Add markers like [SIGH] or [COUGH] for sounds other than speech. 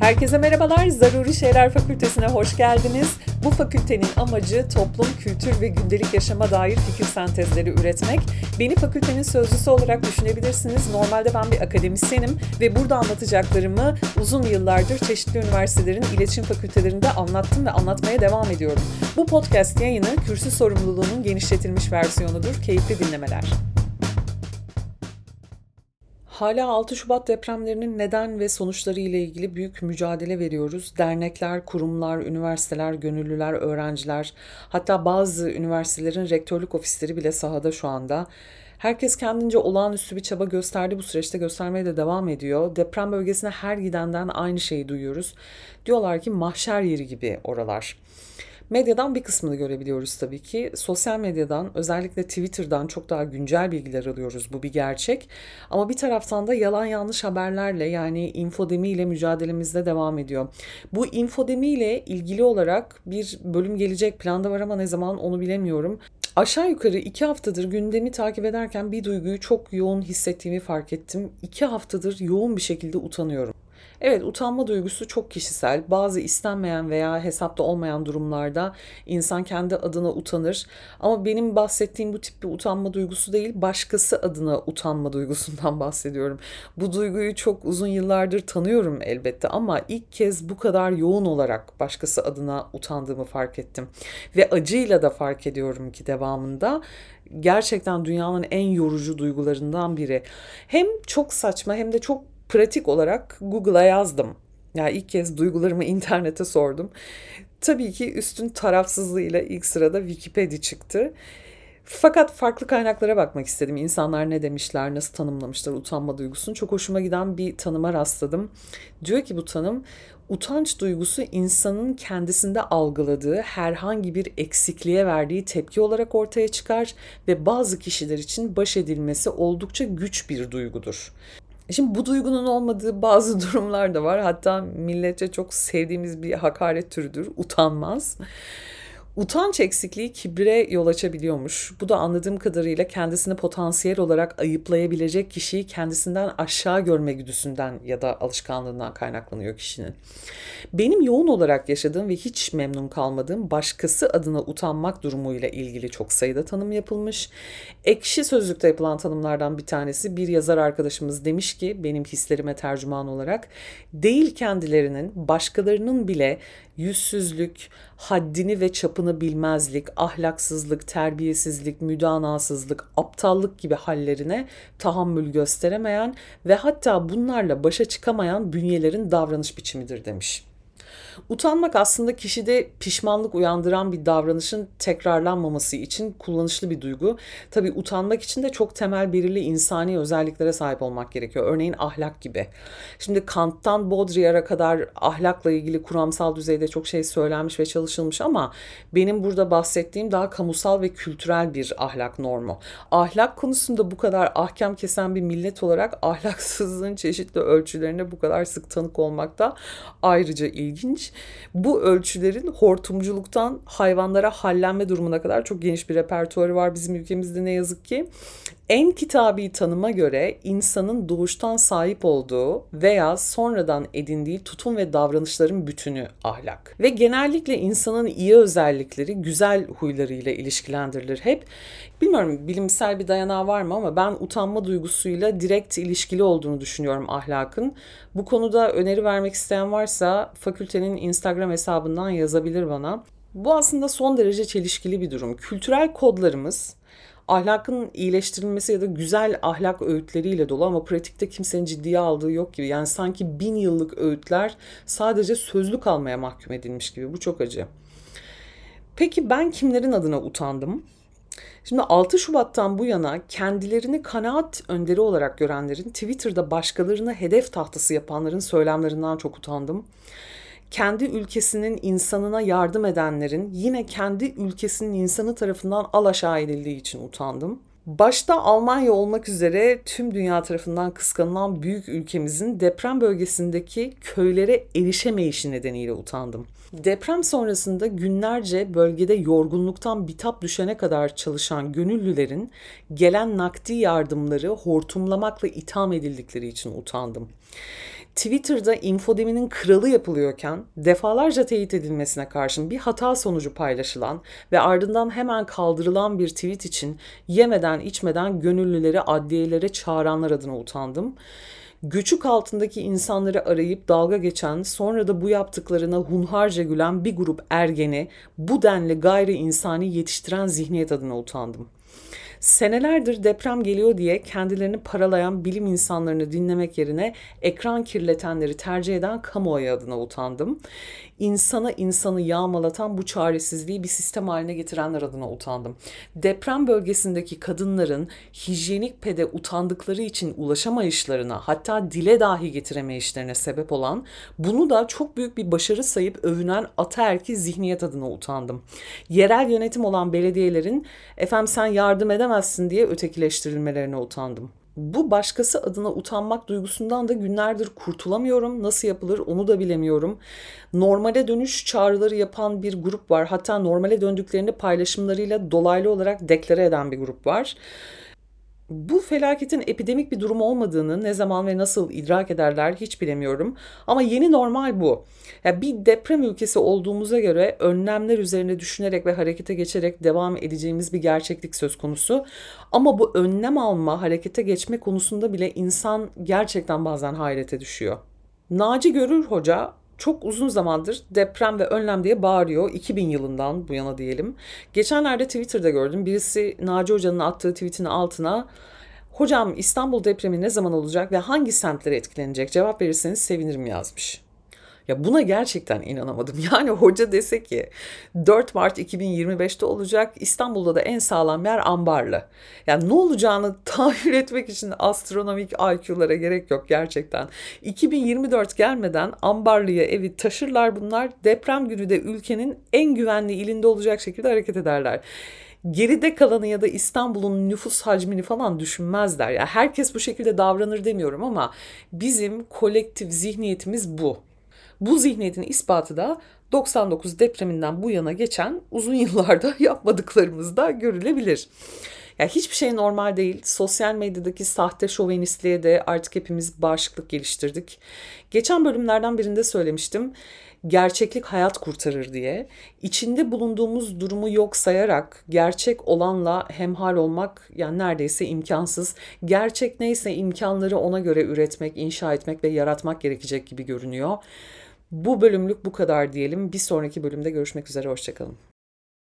Herkese merhabalar. Zaruri Şeyler Fakültesine hoş geldiniz. Bu fakültenin amacı toplum, kültür ve gündelik yaşama dair fikir sentezleri üretmek. Beni fakültenin sözcüsü olarak düşünebilirsiniz. Normalde ben bir akademisyenim ve burada anlatacaklarımı uzun yıllardır çeşitli üniversitelerin iletişim fakültelerinde anlattım ve anlatmaya devam ediyorum. Bu podcast yayını kürsü sorumluluğunun genişletilmiş versiyonudur. Keyifli dinlemeler. Hala 6 Şubat depremlerinin neden ve sonuçları ile ilgili büyük mücadele veriyoruz. Dernekler, kurumlar, üniversiteler, gönüllüler, öğrenciler, hatta bazı üniversitelerin rektörlük ofisleri bile sahada şu anda. Herkes kendince olağanüstü bir çaba gösterdi bu süreçte göstermeye de devam ediyor. Deprem bölgesine her gidenden aynı şeyi duyuyoruz. Diyorlar ki mahşer yeri gibi oralar. Medyadan bir kısmını görebiliyoruz tabii ki. Sosyal medyadan özellikle Twitter'dan çok daha güncel bilgiler alıyoruz. Bu bir gerçek. Ama bir taraftan da yalan yanlış haberlerle yani infodemiyle mücadelemizde devam ediyor. Bu infodemiyle ilgili olarak bir bölüm gelecek planda var ama ne zaman onu bilemiyorum. Aşağı yukarı iki haftadır gündemi takip ederken bir duyguyu çok yoğun hissettiğimi fark ettim. İki haftadır yoğun bir şekilde utanıyorum. Evet utanma duygusu çok kişisel. Bazı istenmeyen veya hesapta olmayan durumlarda insan kendi adına utanır. Ama benim bahsettiğim bu tip bir utanma duygusu değil, başkası adına utanma duygusundan [LAUGHS] bahsediyorum. Bu duyguyu çok uzun yıllardır tanıyorum elbette ama ilk kez bu kadar yoğun olarak başkası adına utandığımı fark ettim. Ve acıyla da fark ediyorum ki devamında gerçekten dünyanın en yorucu duygularından biri. Hem çok saçma hem de çok pratik olarak Google'a yazdım. Yani ilk kez duygularımı [LAUGHS] internete sordum. Tabii ki üstün tarafsızlığıyla ilk sırada Wikipedia çıktı. Fakat farklı kaynaklara bakmak istedim. İnsanlar ne demişler, nasıl tanımlamışlar utanma duygusunu. Çok hoşuma giden bir tanıma rastladım. Diyor ki bu tanım, utanç duygusu insanın kendisinde algıladığı herhangi bir eksikliğe verdiği tepki olarak ortaya çıkar ve bazı kişiler için baş edilmesi oldukça güç bir duygudur. Şimdi bu duygunun olmadığı bazı [LAUGHS] durumlar da var. Hatta milletçe çok sevdiğimiz bir hakaret türüdür. Utanmaz. Utanç eksikliği kibre yol açabiliyormuş. Bu da anladığım kadarıyla kendisini potansiyel olarak ayıplayabilecek kişiyi kendisinden aşağı görme güdüsünden ya da alışkanlığından kaynaklanıyor kişinin. Benim yoğun olarak yaşadığım ve hiç memnun kalmadığım başkası adına utanmak durumuyla ilgili çok sayıda tanım yapılmış. Ekşi Sözlük'te yapılan tanımlardan bir tanesi bir yazar arkadaşımız demiş ki benim hislerime tercüman olarak değil kendilerinin başkalarının bile yüzsüzlük, haddini ve çapını bilmezlik, ahlaksızlık, terbiyesizlik, müdanasızlık, aptallık gibi hallerine tahammül gösteremeyen ve hatta bunlarla başa çıkamayan bünyelerin davranış biçimidir demiş. Utanmak aslında kişide pişmanlık uyandıran bir davranışın tekrarlanmaması için kullanışlı bir duygu. Tabii utanmak için de çok temel belirli insani özelliklere sahip olmak gerekiyor. Örneğin ahlak gibi. Şimdi Kant'tan Baudrillard'a kadar ahlakla ilgili kuramsal düzeyde çok şey söylenmiş ve çalışılmış ama benim burada bahsettiğim daha kamusal ve kültürel bir ahlak normu. Ahlak konusunda bu kadar ahkam kesen bir millet olarak [LAUGHS] ahlaksızlığın çeşitli ölçülerine bu kadar sık tanık olmak da ayrıca ilginç. Bu ölçülerin hortumculuktan hayvanlara hallenme durumuna kadar çok geniş bir repertuarı var bizim ülkemizde ne yazık ki. En kitabi tanıma göre insanın doğuştan sahip olduğu veya sonradan edindiği tutum ve davranışların bütünü ahlak. Ve genellikle insanın iyi özellikleri güzel huylarıyla ilişkilendirilir hep. Bilmiyorum bilimsel bir dayanağı var mı ama ben utanma duygusuyla direkt ilişkili olduğunu düşünüyorum ahlakın. Bu konuda öneri vermek isteyen varsa fakültenin Instagram hesabından yazabilir bana. Bu aslında son derece çelişkili bir durum. Kültürel kodlarımız ahlakın iyileştirilmesi ya da güzel ahlak öğütleriyle dolu ama pratikte kimsenin ciddiye aldığı yok gibi. Yani sanki bin yıllık öğütler sadece sözlü kalmaya mahkum edilmiş gibi. Bu çok acı. Peki ben kimlerin adına utandım? Şimdi 6 Şubat'tan bu yana kendilerini kanaat önderi olarak görenlerin Twitter'da başkalarını hedef tahtası yapanların söylemlerinden çok utandım kendi ülkesinin insanına yardım edenlerin yine kendi ülkesinin insanı tarafından alaşağı edildiği için utandım. Başta Almanya olmak üzere tüm dünya tarafından kıskanılan büyük ülkemizin deprem bölgesindeki köylere erişemeyişi nedeniyle utandım. Deprem sonrasında günlerce bölgede yorgunluktan bitap düşene kadar çalışan gönüllülerin gelen nakdi yardımları hortumlamakla itham edildikleri için utandım. Twitter'da infodeminin kralı yapılıyorken defalarca teyit edilmesine karşın bir hata sonucu paylaşılan ve ardından hemen kaldırılan bir tweet için yemeden içmeden gönüllüleri adliyelere çağıranlar adına utandım. Göçük altındaki insanları arayıp dalga geçen, sonra da bu yaptıklarına hunharca gülen bir grup ergeni bu denli gayri insani yetiştiren zihniyet adına utandım. Senelerdir deprem geliyor diye kendilerini paralayan bilim insanlarını dinlemek yerine ekran kirletenleri tercih eden kamuoyu adına utandım. İnsana insanı yağmalatan bu çaresizliği bir sistem haline getirenler adına utandım. Deprem bölgesindeki kadınların hijyenik pede utandıkları için ulaşamayışlarına hatta dile dahi getiremeyişlerine sebep olan bunu da çok büyük bir başarı sayıp övünen ataerki zihniyet adına utandım. Yerel yönetim olan belediyelerin efendim sen yardım edemezsin diye ötekileştirilmelerine utandım bu başkası adına utanmak duygusundan da günlerdir kurtulamıyorum. Nasıl yapılır onu da bilemiyorum. Normale dönüş çağrıları yapan bir grup var. Hatta normale döndüklerini paylaşımlarıyla dolaylı olarak deklare eden bir grup var bu felaketin epidemik bir durum olmadığını ne zaman ve nasıl idrak ederler hiç bilemiyorum. Ama yeni normal bu. Yani bir deprem ülkesi olduğumuza göre önlemler üzerine düşünerek ve harekete geçerek devam edeceğimiz bir gerçeklik söz konusu. Ama bu önlem alma, harekete geçme konusunda bile insan gerçekten bazen hayrete düşüyor. Naci Görür Hoca çok uzun zamandır deprem ve önlem diye bağırıyor. 2000 yılından bu yana diyelim. Geçenlerde Twitter'da gördüm. Birisi Naci Hoca'nın attığı tweetin altına Hocam İstanbul depremi ne zaman olacak ve hangi semtler etkilenecek cevap verirseniz sevinirim yazmış. Ya buna gerçekten inanamadım. [LAUGHS] Yani hoca dese ki 4 Mart 2025'te olacak İstanbul'da da en sağlam yer Ambarlı. Yani ne olacağını [LAUGHS] tahmin etmek için astronomik IQ'lara gerek yok gerçekten. 2024 gelmeden Ambarlı'ya evi taşırlar bunlar. Deprem günü de ülkenin en güvenli ilinde olacak şekilde hareket ederler geride kalanı ya da İstanbul'un nüfus hacmini falan düşünmezler. Ya herkes bu şekilde davranır demiyorum ama bizim kolektif zihniyetimiz bu. Bu zihniyetin ispatı da 99 depreminden bu yana geçen uzun yıllarda [LAUGHS] yapmadıklarımızda görülebilir. Ya hiçbir şey normal değil. Sosyal medyadaki sahte şovenistliğe de artık hepimiz bağışıklık geliştirdik. Geçen bölümlerden birinde söylemiştim. Gerçeklik hayat kurtarır diye. İçinde bulunduğumuz durumu yok sayarak gerçek olanla hemhal olmak yani neredeyse imkansız. Gerçek neyse imkanları ona göre üretmek, inşa etmek ve yaratmak gerekecek gibi görünüyor. Bu bölümlük bu kadar diyelim. Bir sonraki bölümde görüşmek üzere. Hoşçakalın.